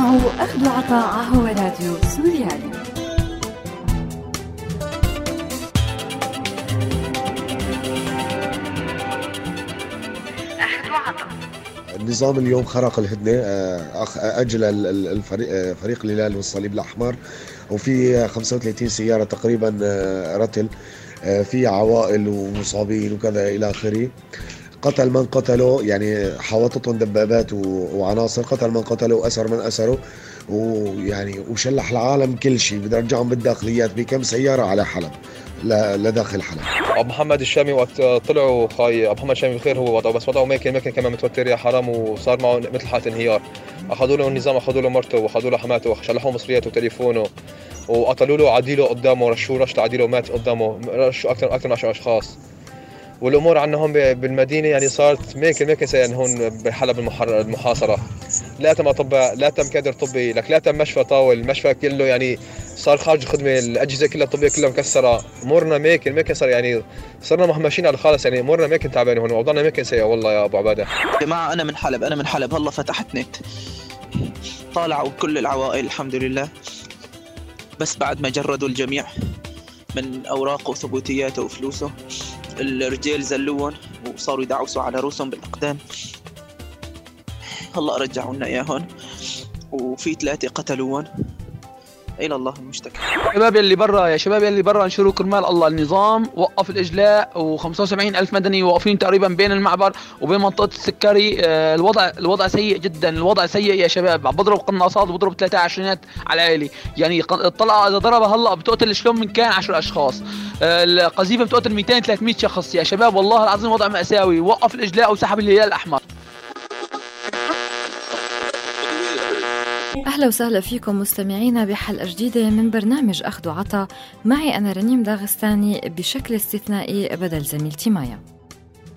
تسمعوا أخذ وعطاء هو راديو سوريالي. النظام اليوم خرق الهدنة آه، أجل الفريق آه، فريق الهلال والصليب الأحمر وفي 35 سيارة تقريبا آه، رتل في عوائل ومصابين وكذا إلى آخره. قتل من قتله يعني حوطتهم دبابات وعناصر قتل من قتله وأسر من أسره ويعني وشلح العالم كل شيء بدي أرجعهم بالداخليات بكم سيارة على حلب لداخل حلب. أبو محمد الشامي وقت طلعوا خاي أبو محمد الشامي بخير هو وضعه بس وضعه ماكن ماكن كمان متوتر يا حرام وصار معه مثل حالة انهيار. أخذوا له النظام أخذوا له مرته وأخذوا له حماته وشلحوا مصرياته وتليفونه وقتلوا له عديله قدامه رشوه رشته عديله مات قدامه رشوا أكثر أكثر من 10 أشخاص. والأمور عندنا هون بالمدينة يعني صارت ماكن ماكن يعني هون بحلب المحاصرة. لا تم اطباء لا تم كادر طبي لك لا تم مشفى طاول المشفى كله يعني صار خارج الخدمة الأجهزة كلها الطبية كلها مكسرة. امورنا ماكن ماكن صار يعني صرنا مهمشين على الخالص يعني امورنا ماكن تعبانه هون وضعنا ماكن سيء والله يا أبو عبادة. جماعة أنا من حلب أنا من حلب. هلا فتحت نت. طالعوا كل العوائل الحمد لله. بس بعد ما جردوا الجميع من أوراقه وثبوتياته وفلوسه. الرجال زلوهم وصاروا يدعوسوا على رؤوسهم بالأقدام. هلا رجعوا لنا إياهم. وفي ثلاثة قتلوهم. إلى الله المشتكى. شباب يلي برا يا شباب يلي برا انشروا كرمال الله النظام وقف الإجلاء و75 ألف مدني واقفين تقريبا بين المعبر وبين منطقة السكري. آه، الوضع الوضع سيء جدا الوضع سيء يا شباب. عم بضرب قناصات وبضرب 23 على العائلي يعني الطلقة إذا ضربها هلأ بتقتل شلون من كان 10 أشخاص. آه، القذيفة بتقتل 200 300 شخص. يا شباب والله العظيم وضع مأساوي. وقف الإجلاء وسحب الهلال الأحمر. أهلا وسهلا فيكم مستمعينا بحلقة جديدة من برنامج أخذ وعطا. معي أنا رنيم داغستاني بشكل استثنائي بدل زميلتي مايا.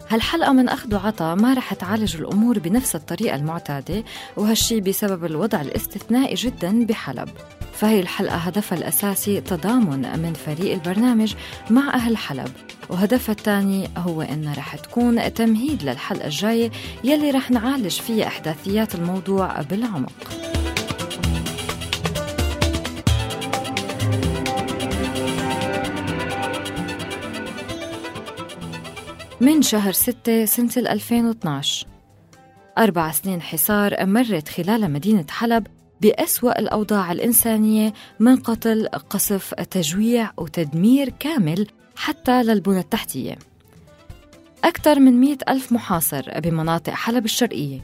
هالحلقة من أخذ وعطا ما رح تعالج الأمور بنفس الطريقة المعتادة وهالشي بسبب الوضع الاستثنائي جدا بحلب. فهي الحلقة هدفها الأساسي تضامن من فريق البرنامج مع أهل حلب وهدفها الثاني هو إنها رح تكون تمهيد للحلقة الجاية يلي رح نعالج فيها أحداثيات الموضوع بالعمق. من شهر 6 سنة 2012 أربع سنين حصار مرت خلال مدينة حلب بأسوأ الأوضاع الإنسانية من قتل قصف تجويع وتدمير كامل حتى للبنى التحتية. أكثر من مئة ألف محاصر بمناطق حلب الشرقية.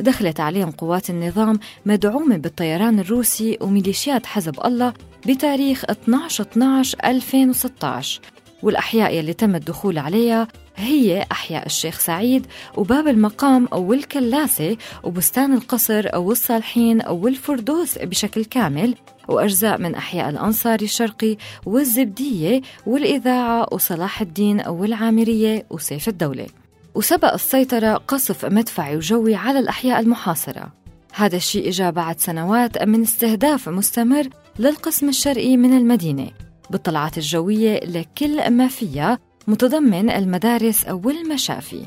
دخلت عليهم قوات النظام مدعومة بالطيران الروسي وميليشيات حزب الله بتاريخ 12-12-2016 والأحياء يلي تم الدخول عليها هي أحياء الشيخ سعيد وباب المقام أو الكلاسة وبستان القصر أو الصالحين أو الفردوس بشكل كامل وأجزاء من أحياء الأنصاري الشرقي والزبدية والإذاعة وصلاح الدين أو العامرية وسيف الدولة. وسبق السيطرة قصف مدفعي وجوي على الأحياء المحاصرة. هذا الشيء إجا بعد سنوات من استهداف مستمر للقسم الشرقي من المدينة بالطلعات الجوية لكل ما فيها متضمن المدارس والمشافي.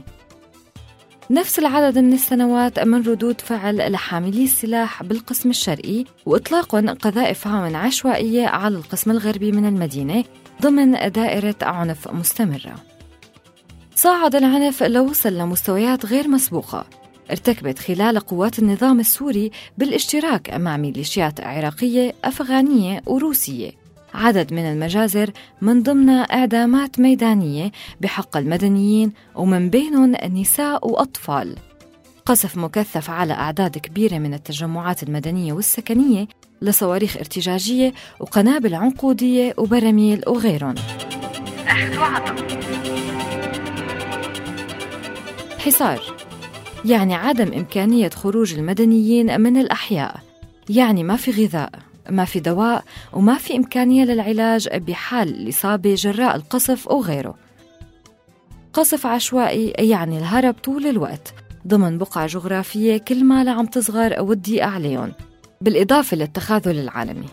نفس العدد من السنوات من ردود فعل لحاملي السلاح بالقسم الشرقي وإطلاق قذائف هاون عشوائية على القسم الغربي من المدينة ضمن دائرة عنف مستمرة. صعد العنف لوصل لمستويات غير مسبوقة. ارتكبت خلال قوات النظام السوري بالاشتراك مع ميليشيات عراقية أفغانية وروسية. عدد من المجازر من ضمنها إعدامات ميدانية بحق المدنيين ومن بينهم نساء وأطفال. قصف مكثف على أعداد كبيرة من التجمعات المدنية والسكنية لصواريخ ارتجاجية وقنابل عنقودية وبراميل وغيرهم. حصار يعني عدم إمكانية خروج المدنيين من الأحياء يعني ما في غذاء. ما في دواء وما في إمكانية للعلاج بحال الإصابة جراء القصف أو غيره. قصف عشوائي يعني الهرب طول الوقت ضمن بقعة جغرافية كل ما عم تصغر والضيقة عليهم بالإضافة للتخاذل العالمي.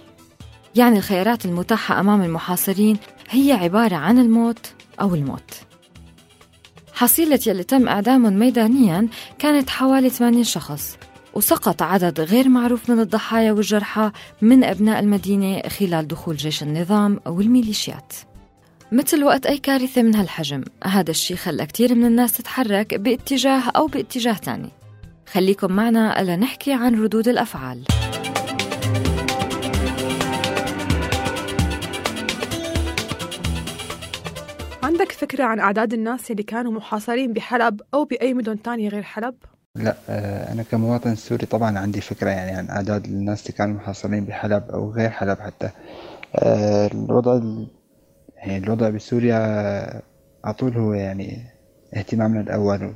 يعني الخيارات المتاحة أمام المحاصرين هي عبارة عن الموت أو الموت. حصيلة يلي تم إعدامهم ميدانيا كانت حوالي 80 شخص. وسقط عدد غير معروف من الضحايا والجرحى من أبناء المدينة خلال دخول جيش النظام أو الميليشيات مثل وقت أي كارثة من هالحجم هذا الشيء خلى كتير من الناس تتحرك باتجاه أو باتجاه تاني. خليكم معنا لنحكي عن ردود الأفعال. عندك فكرة عن أعداد الناس اللي كانوا محاصرين بحلب أو بأي مدن تانية غير حلب؟ لا آه، أنا كمواطن سوري طبعا عندي فكرة يعني عن أعداد الناس اللي كانوا محاصرين بحلب أو غير حلب حتى. آه، الوضع يعني الوضع بسوريا على طول هو يعني اهتمامنا الأول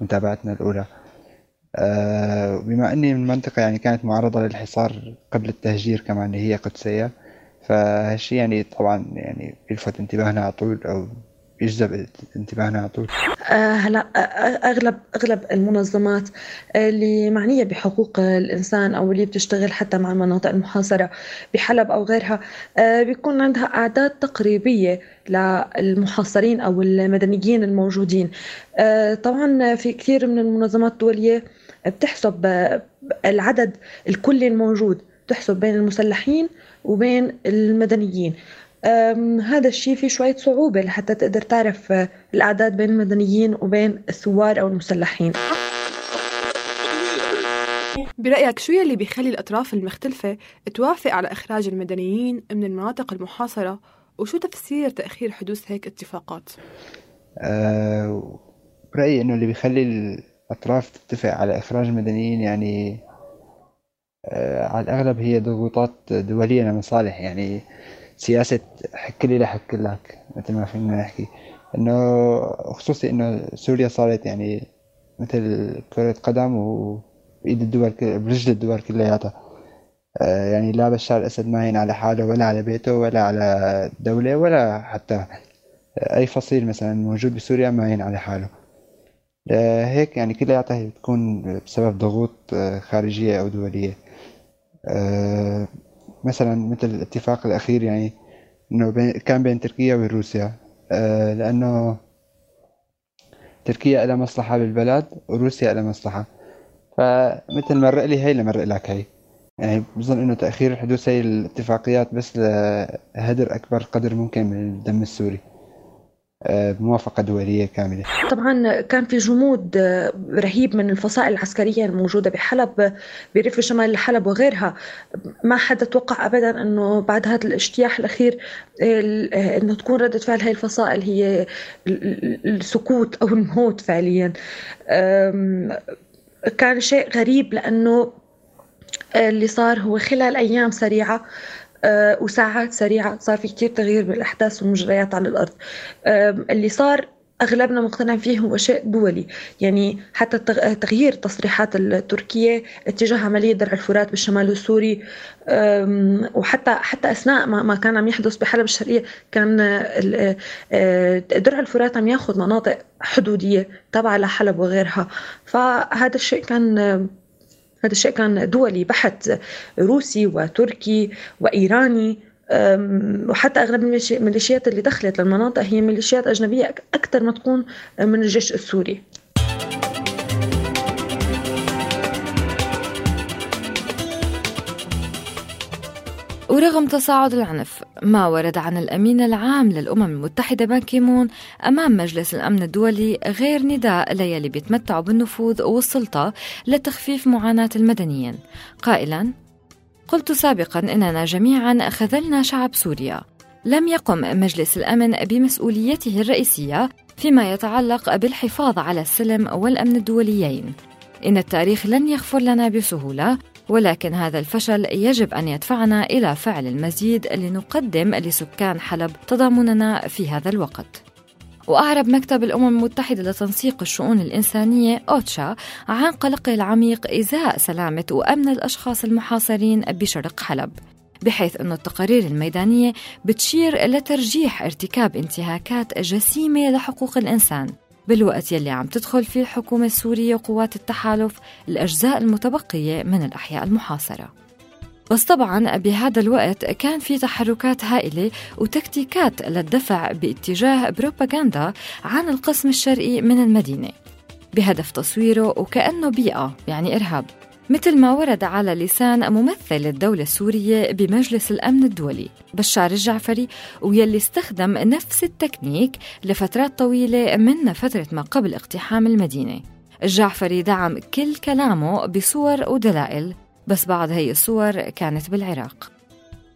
ومتابعتنا الأولى. آه، بما أني من منطقة يعني كانت معرضة للحصار قبل التهجير كمان اللي هي قدسية فهالشي يعني طبعا يعني بيلفت انتباهنا على طول أو يجذب انتباهنا على طول. آه، هلا آه، اغلب أغلب المنظمات اللي معنية بحقوق الإنسان أو اللي بتشتغل حتى مع المناطق المحاصرة بحلب أو غيرها بيكون عندها أعداد تقريبية للمحاصرين أو المدنيين الموجودين. طبعا في كثير من المنظمات الدولية بتحسب العدد الكلي الموجود تحسب بين المسلحين وبين المدنيين. هذا الشيء في شوية صعوبة لحتى تقدر تعرف الأعداد بين المدنيين وبين الثوار أو المسلحين. برأيك شو يلي بيخلي الأطراف المختلفة توافق على إخراج المدنيين من المناطق المحاصرة؟ وشو تفسير تأخير حدوث هيك اتفاقات؟ أه برأيي إنه اللي بيخلي الأطراف تتفق على إخراج المدنيين يعني أه على الأغلب هي ضغوطات دولية لمصالح. يعني سياسة حك لي لا حك لك مثل ما فينا نحكي. إنه خصوصي إنه سوريا صارت يعني مثل كرة قدم وبإيد الدول برجل الدول كلياتها. آه، يعني لا بشار الأسد ما ين على حاله ولا على بيته ولا على الدولة ولا حتى أي فصيل مثلا موجود بسوريا ما ين على حاله. آه، هيك يعني كلياتها بتكون بسبب ضغوط آه، خارجية أو دولية. مثلا مثل الاتفاق الأخير يعني إنه كان بين تركيا وروسيا. آه لأنه تركيا لها مصلحة بالبلد وروسيا لها مصلحة. فمثل مرق لي هي اللي مرق لك هي. يعني بظن إنه تأخير حدوث هي الاتفاقيات بس لهدر أكبر قدر ممكن من الدم السوري. بموافقة دولية كاملة. طبعا كان في جمود رهيب من الفصائل العسكرية الموجودة بحلب بريف شمال حلب وغيرها. ما حدا توقع أبدا أنه بعد هذا الاجتياح الأخير أنه تكون ردة فعل هاي الفصائل هي السكوت أو الموت فعليا. كان شيء غريب لأنه اللي صار هو خلال أيام سريعة آه، وساعات سريعة صار في كتير تغيير بالأحداث والمجريات على الأرض. اللي صار أغلبنا مقتنع فيه هو شيء دولي. يعني حتى تغيير التصريحات التركية اتجاه عملية درع الفرات بالشمال السوري وحتى حتى أثناء ما كان عم يحدث بحلب الشرقية كان آه، درع الفرات عم ياخذ مناطق حدودية تابعه لحلب وغيرها. فهذا الشيء كان هذا الشيء كان دولي بحت روسي وتركي وإيراني وحتى أغلب الميليشيات اللي دخلت للمناطق هي ميليشيات أجنبية أكثر ما تكون من الجيش السوري. ورغم تصاعد العنف ما ورد عن الأمين العام للأمم المتحدة بان كيمون أمام مجلس الأمن الدولي غير نداء ليلي بيتمتعوا بالنفوذ والسلطة لتخفيف معاناة المدنيين. قائلا قلت سابقا إننا جميعا خذلنا شعب سوريا. لم يقم مجلس الأمن بمسؤوليته الرئيسية فيما يتعلق بالحفاظ على السلم والأمن الدوليين. إن التاريخ لن يغفر لنا بسهولة ولكن هذا الفشل يجب أن يدفعنا إلى فعل المزيد لنقدم لسكان حلب تضامننا في هذا الوقت. وأعرب مكتب الأمم المتحدة لتنسيق الشؤون الإنسانية أوتشا عن قلقه العميق إزاء سلامة وأمن الأشخاص المحاصرين بشرق حلب بحيث أن التقارير الميدانية بتشير لترجيح ارتكاب انتهاكات جسيمة لحقوق الإنسان بالوقت يلي عم تدخل فيه الحكومة السورية وقوات التحالف الأجزاء المتبقية من الأحياء المحاصرة. بس طبعا بهذا الوقت كان في تحركات هائلة وتكتيكات للدفع باتجاه بروباغندا عن القسم الشرقي من المدينة. بهدف تصويره وكأنه بيئة يعني إرهاب. مثل ما ورد على لسان ممثل الدولة السورية بمجلس الأمن الدولي بشار الجعفري ويلي استخدم نفس التكنيك لفترات طويلة من فترة ما قبل اقتحام المدينة. الجعفري دعم كل كلامه بصور ودلائل بس بعض هي الصور كانت بالعراق.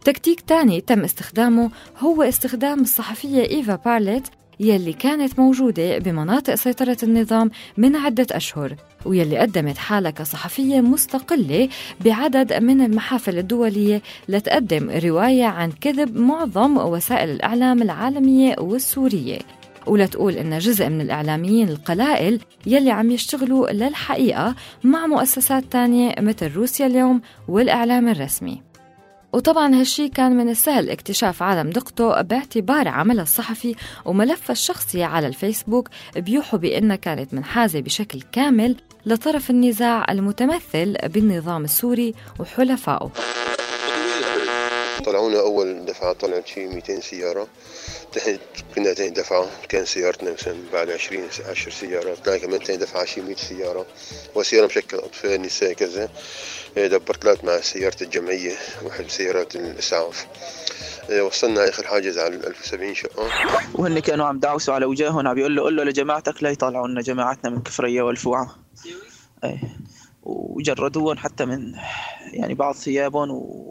تكتيك تاني تم استخدامه هو استخدام الصحفية إيفا بارلت يلي كانت موجودة بمناطق سيطرة النظام من عدة أشهر ويلي قدمت حالها كصحفية مستقلة بعدد من المحافل الدولية لتقدم رواية عن كذب معظم وسائل الإعلام العالمية والسورية. ولتقول إن جزء من الإعلاميين القلائل يلي عم يشتغلوا للحقيقة مع مؤسسات تانية مثل روسيا اليوم والإعلام الرسمي. وطبعا هالشي كان من السهل اكتشاف عالم دقته باعتبار عملها الصحفي وملفها الشخصي على الفيسبوك بيوحوا بأنها كانت منحازة بشكل كامل لطرف النزاع المتمثل بالنظام السوري وحلفائه. طلعونا أول دفعة طلعت شيء 200 سيارة. تحت كنا ثاني دفعة كان سيارتنا مثلا بعد 20 10 سيارات طلع كمان ثاني دفعة شيء 100 سيارة. وسيارة مشكله أطفال نساء كذا. إيه، دبرت ثلاث مع سيارة الجمعية واحد سيارات الإسعاف. إيه، وصلنا آخر حاجز على 1070 شقة. وهن كانوا عم دعوسوا على وجاههم عم بيقول له قول له لجماعتك لا يطلعوا لنا جماعتنا من كفرية والفوعة. إيه. وجردوهم حتى من يعني بعض ثيابهم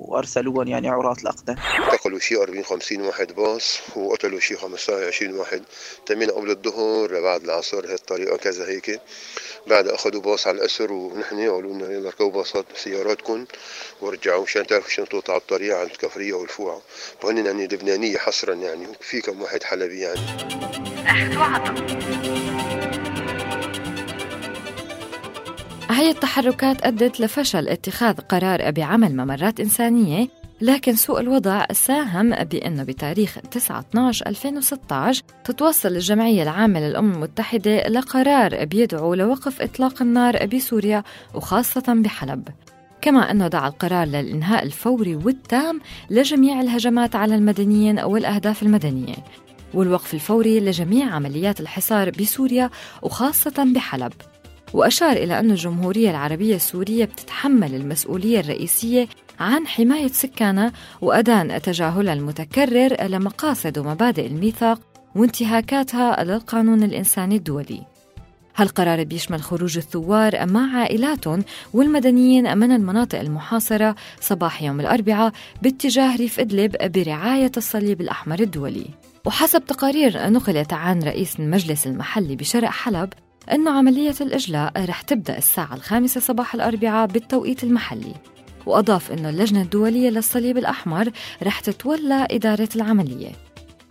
وارسلوهم يعني عراة الاقدام اعتقلوا شيء 40 50 واحد باص وقتلوا شيء 15 20 واحد. تمين قبل الظهر لبعد العصر هالطريقه كذا هيك. بعد أخذوا باص على الأسر ونحن قالوا لنا يلا ركبوا باصات سياراتكم ورجعوا مشان تعرفوا شلون تقطع على الطريق على الكفريه والفوعه وهن يعني لبنانية حصرا يعني في كم واحد حلبي يعني. اخذ وعطا هاي التحركات أدت لفشل اتخاذ قرار بعمل ممرات إنسانية لكن سوء الوضع ساهم بأنه بتاريخ 9/12/2016 تتوصل الجمعية العامة للأمم المتحدة لقرار بيدعو لوقف إطلاق النار بسوريا وخاصة بحلب. كما أنه دعا القرار للإنهاء الفوري والتام لجميع الهجمات على المدنيين والأهداف المدنية والوقف الفوري لجميع عمليات الحصار بسوريا وخاصة بحلب. وأشار إلى أن الجمهورية العربية السورية بتتحمل المسؤولية الرئيسية عن حماية سكانها وأدان تجاهلها المتكرر لمقاصد ومبادئ الميثاق وانتهاكاتها للقانون الإنساني الدولي. هالقرار بيشمل خروج الثوار مع عائلاتهم والمدنيين من المناطق المحاصرة صباح يوم الأربعاء باتجاه ريف إدلب برعاية الصليب الأحمر الدولي. وحسب تقارير نقلت عن رئيس المجلس المحلي بشرق حلب أنه عملية الإجلاء رح تبدأ الساعة الخامسة صباح الأربعاء بالتوقيت المحلي. وأضاف أنه اللجنة الدولية للصليب الأحمر رح تتولى إدارة العملية.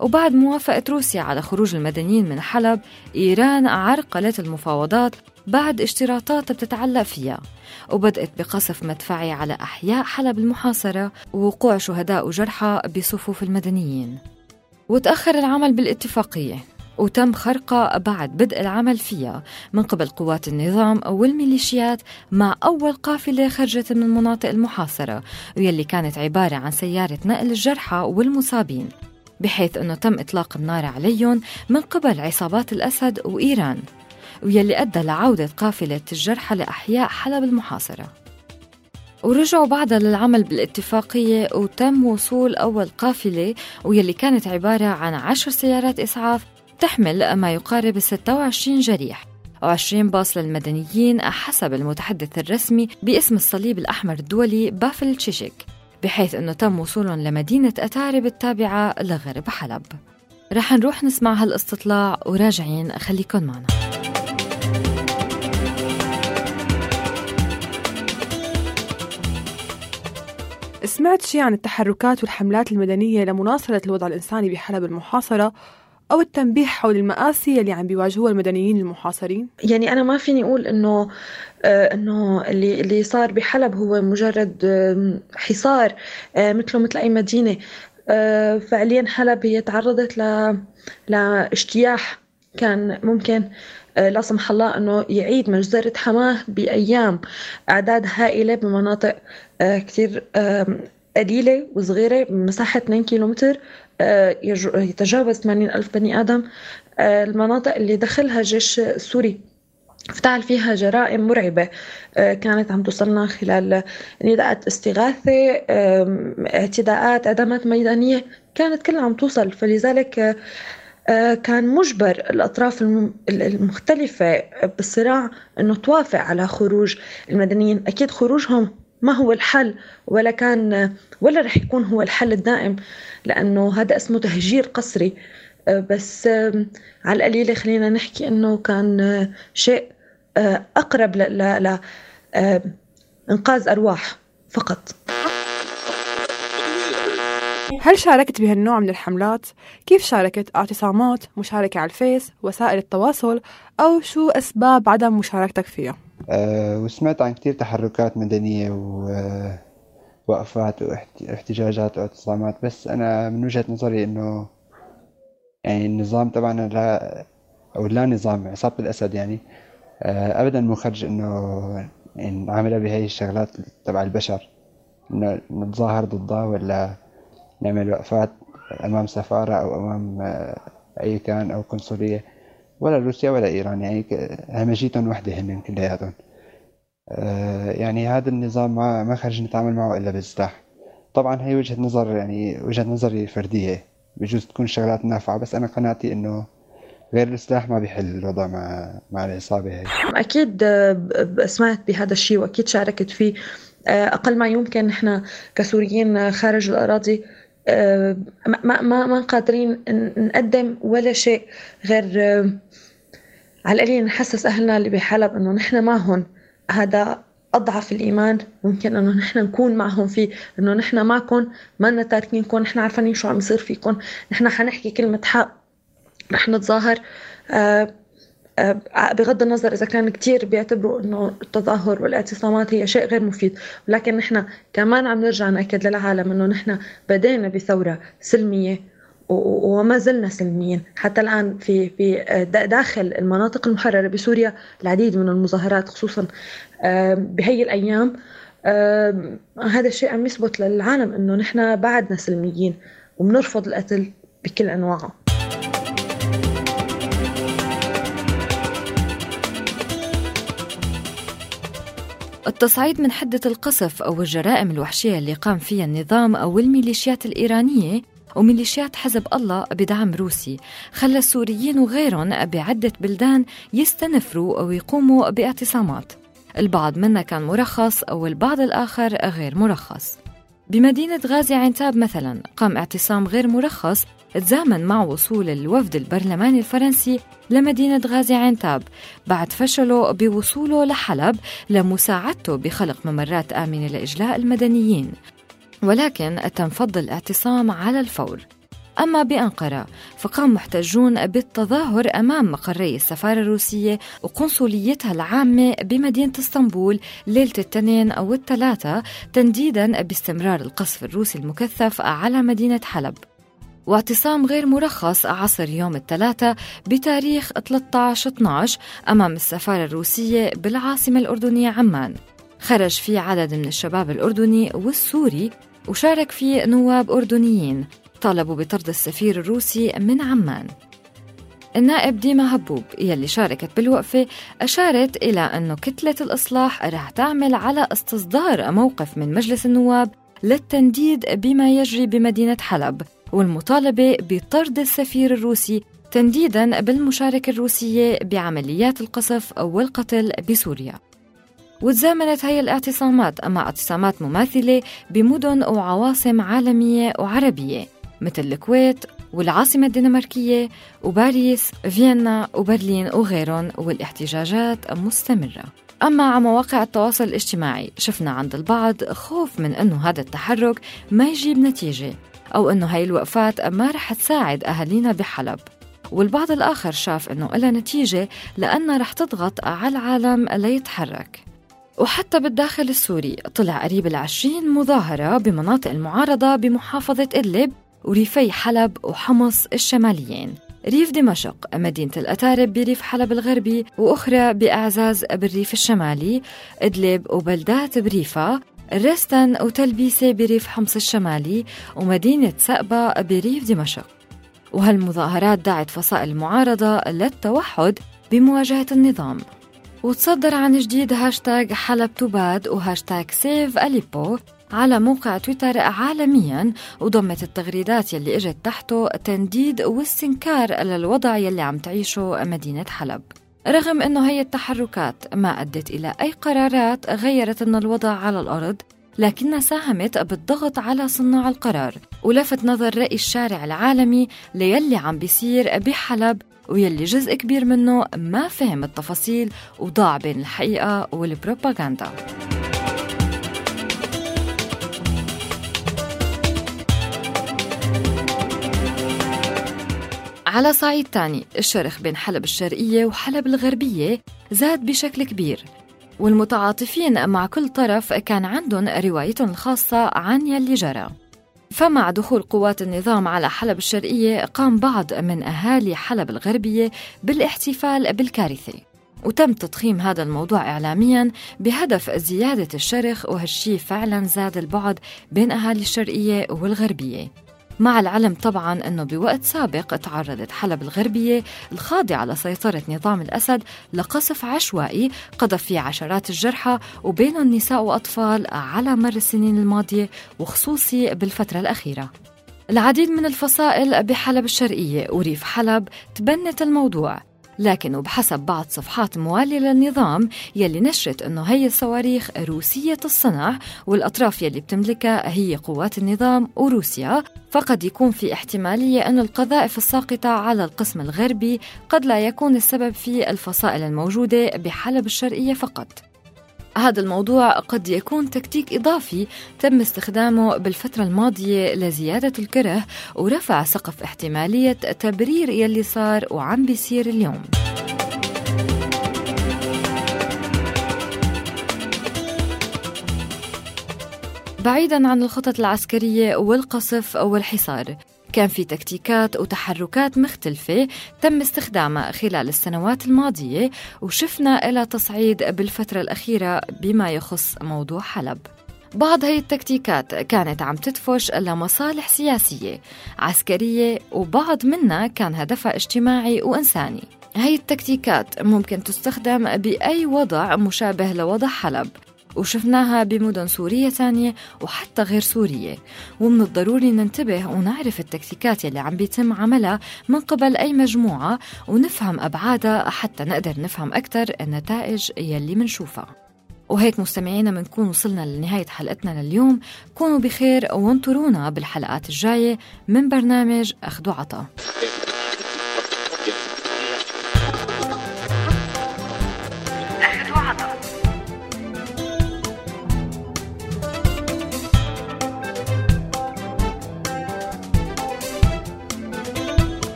وبعد موافقة روسيا على خروج المدنيين من حلب إيران عرقلت المفاوضات بعد اشتراطات بتتعلق فيها. وبدأت بقصف مدفعي على أحياء حلب المحاصرة ووقوع شهداء وجرحى بصفوف المدنيين. وتأخر العمل بالاتفاقية. وتم خرقها بعد بدء العمل فيها من قبل قوات النظام والميليشيات مع أول قافلة خرجت من المناطق المحاصرة واللي كانت عبارة عن سيارة نقل الجرحى والمصابين بحيث أنه تم إطلاق النار عليهم من قبل عصابات الأسد وإيران ويلي أدى لعودة قافلة الجرحى لأحياء حلب المحاصرة. ورجعوا بعدها للعمل بالاتفاقية وتم وصول أول قافلة ويلي كانت عبارة عن عشر سيارات إسعاف تحمل ما يقارب 26 جريح و20 باص للمدنيين حسب المتحدث الرسمي باسم الصليب الأحمر الدولي بافل تشيشك بحيث أنه تم وصولهم لمدينة أتارب التابعة لغرب حلب. رح نروح نسمع هالاستطلاع وراجعين خليكن معنا. سمعت شيء عن التحركات والحملات المدنية لمناصرة الوضع الإنساني بحلب المحاصرة؟ أو التنبيه حول المآسي اللي عم بيواجهوها المدنيين المحاصرين؟ يعني أنا ما فيني أقول إنه آه إنه اللي اللي صار بحلب هو مجرد حصار آه مثله مثل أي مدينة. آه فعليا حلب هي تعرضت ل لاجتياح كان ممكن لا سمح الله إنه يعيد مجزرة حماة بأيام. أعداد هائلة بمناطق كثير قليلة وصغيرة بمساحة 2 كيلومتر. يتجاوز 80 ألف بني آدم. آه، المناطق اللي دخلها الجيش السوري افتعل فيها جرائم مرعبة. آه، كانت عم توصلنا خلال نداءات استغاثة اعتداءات إعدامات ميدانية. كانت كلها عم توصل. فلذلك آه، كان مجبر الأطراف المختلفة بالصراع أنه توافق على خروج المدنيين. أكيد خروجهم ما هو الحل ولا كان ولا رح يكون هو الحل الدائم لأنه هذا اسمه تهجير قسري آه، بس على القليلة خلينا نحكي أنه كان شيء آه، أقرب ل إنقاذ أرواح فقط هل شاركت بهالنوع من الحملات؟ كيف شاركت؟ اعتصامات، مشاركة على الفيس، وسائل التواصل، أو شو أسباب عدم مشاركتك فيها؟ أه وسمعت عن كثير تحركات مدنية ووقفات واحتجاجات واعتصامات بس أنا من وجهة نظري إنه يعني النظام تبعنا لا أو لا نظام عصابة الأسد يعني أه أبدا مو خرج إنه يعني نعملها بهي الشغلات تبع البشر إنه نتظاهر ضدها ولا نعمل وقفات أمام سفارة أو أمام آه، أي كان أو قنصلية. ولا روسيا ولا إيران يعني همجيتهم وحدة هن كلياتهم آه، يعني هذا النظام ما ما خرج نتعامل معه إلا بالسلاح طبعا هي وجهة نظر يعني وجهة نظري فردية بجوز تكون شغلات نافعة بس أنا قناعتي إنه غير السلاح ما بيحل الوضع مع مع العصابة هي أكيد آه، سمعت بهذا الشيء وأكيد شاركت فيه. أقل ما يمكن نحن كسوريين خارج الأراضي آه، ما ما ما قادرين نقدم ولا شيء غير آه، على القليل نحسس أهلنا اللي بحلب إنه نحن معهم. هذا أضعف الإيمان ممكن إنه نحن نكون معهم فيه إنه نحن معكم ما تاركينكم نحن عارفين شو عم يصير فيكم. نحن حنحكي كلمة حق رح نتظاهر. آه آه، بغض النظر إذا كان كثير بيعتبروا إنه التظاهر والاعتصامات هي شيء غير مفيد ولكن نحن كمان عم نرجع نأكد للعالم إنه نحن بدينا بثورة سلمية وما زلنا سلميين. حتى الآن في في آه، داخل المناطق المحررة بسوريا العديد من المظاهرات خصوصا بهي الأيام هذا الشيء عم يثبت للعالم إنه نحن بعدنا سلميين وبنرفض القتل بكل أنواعه. التصعيد من حدة القصف أو الجرائم الوحشية اللي قام فيها النظام أو الميليشيات الإيرانية وميليشيات حزب الله بدعم روسي خلى السوريين وغيرهم بعدة بلدان يستنفروا أو يقوموا باعتصامات. البعض منا كان مرخص أو البعض الآخر غير مرخص. بمدينة غازي عنتاب مثلا قام اعتصام غير مرخص تزامن مع وصول الوفد البرلماني الفرنسي لمدينة غازي عنتاب بعد فشله بوصوله لحلب لمساعدته بخلق ممرات آمنة لإجلاء المدنيين. ولكن تم فض الاعتصام على الفور. أما بأنقرة فقام محتجون بالتظاهر أمام مقري السفارة الروسية وقنصليتها العامة بمدينة إسطنبول ليلة الاثنين أو الثلاثة تنديدا باستمرار القصف الروسي المكثف على مدينة حلب. واعتصام غير مرخص عصر يوم الثلاثاء بتاريخ 13-12 أمام السفارة الروسية بالعاصمة الأردنية عمان. خرج فيه عدد من الشباب الأردني والسوري وشارك فيه نواب أردنيين طالبوا بطرد السفير الروسي من عمان. النائب ديما هبوب يلي شاركت بالوقفة أشارت إلى أنه كتلة الإصلاح رح تعمل على استصدار موقف من مجلس النواب للتنديد بما يجري بمدينة حلب. والمطالبة بطرد السفير الروسي تنديدا بالمشاركة الروسية بعمليات القصف والقتل بسوريا. وتزامنت هي الاعتصامات أمام اعتصامات مماثلة بمدن وعواصم عالمية وعربية مثل الكويت والعاصمة الدنماركية وباريس فيينا وبرلين وغيرهم والاحتجاجات مستمرة. أما على مواقع التواصل الاجتماعي شفنا عند البعض خوف من أنه هذا التحرك ما يجيب نتيجة. أو أنه هاي الوقفات ما رح تساعد أهالينا بحلب. والبعض الآخر شاف أنه إلها نتيجة لأنها رح تضغط على العالم ليتحرك وحتى بالداخل السوري طلع قريب العشرين مظاهرة بمناطق المعارضة بمحافظة إدلب وريفي حلب وحمص الشماليين. ريف دمشق مدينة الأتارب بريف حلب الغربي وأخرى بأعزاز بالريف الشمالي إدلب وبلدات بريفة رستن وتلبيسة بريف حمص الشمالي ومدينة سقبا بريف دمشق. وهالمظاهرات دعت فصائل المعارضة للتوحد بمواجهة النظام. وتصدر عن جديد هاشتاج حلب تباد وهاشتاج Save Aleppo على موقع تويتر عالميا وضمت التغريدات يلي إجت تحته تنديد واستنكار للوضع يلي عم تعيشه مدينة حلب. رغم أنه هي التحركات ما أدت إلى أي قرارات غيرت من الوضع على الأرض لكنها ساهمت بالضغط على صناع القرار ولفت نظر رأي الشارع العالمي ليلي عم بيصير بحلب ويلي جزء كبير منه ما فهم التفاصيل وضاع بين الحقيقة والبروباغندا. على صعيد تاني. الشرخ بين حلب الشرقية وحلب الغربية زاد بشكل كبير. والمتعاطفين مع كل طرف كان عندهم روايتهم الخاصة عن يلي جرى. فمع دخول قوات النظام على حلب الشرقية قام بعض من أهالي حلب الغربية بالاحتفال بالكارثة. وتم تضخيم هذا الموضوع إعلاميا بهدف زيادة الشرخ وهالشي فعلا زاد البعد بين أهالي الشرقية والغربية. مع العلم طبعا أنه بوقت سابق تعرضت حلب الغربية الخاضعة لسيطرة نظام الأسد لقصف عشوائي قذف فيه عشرات الجرحى وبينهم نساء وأطفال على مر السنين الماضية وخصوصي بالفترة الأخيرة. العديد من الفصائل بحلب الشرقية وريف حلب تبنت الموضوع. لكن وبحسب بعض صفحات موالية للنظام يلي نشرت أنه هي الصواريخ روسية الصنع والأطراف يلي بتملكها هي قوات النظام وروسيا. فقد يكون في احتمالية أن القذائف الساقطة على القسم الغربي قد لا يكون السبب في الفصائل الموجودة بحلب الشرقية فقط. هذا الموضوع قد يكون تكتيك إضافي تم استخدامه بالفترة الماضية لزيادة الكره ورفع سقف احتمالية تبرير يلي صار وعم بيصير اليوم. بعيدا عن الخطط العسكرية والقصف والحصار كان في تكتيكات وتحركات مختلفة تم استخدامها خلال السنوات الماضية وشفنا إلى تصعيد بالفترة الأخيرة بما يخص موضوع حلب. بعض هي التكتيكات كانت عم تدفش لمصالح سياسية عسكرية وبعض منها كان هدفها اجتماعي وإنساني. هي التكتيكات ممكن تستخدم بأي وضع مشابه لوضع حلب. وشفناها بمدن سورية ثانية وحتى غير سورية. ومن الضروري ننتبه ونعرف التكتيكات يلي عم بيتم عملها من قبل أي مجموعة ونفهم أبعادها حتى نقدر نفهم أكثر النتائج يلي منشوفها. وهيك مستمعينا بنكون وصلنا لنهاية حلقتنا لليوم. كونوا بخير وانطرونا بالحلقات الجاية من برنامج أخذوا عطا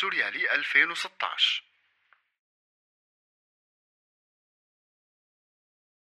هذا البرنامج من إنتاج راديو سوريالي 2016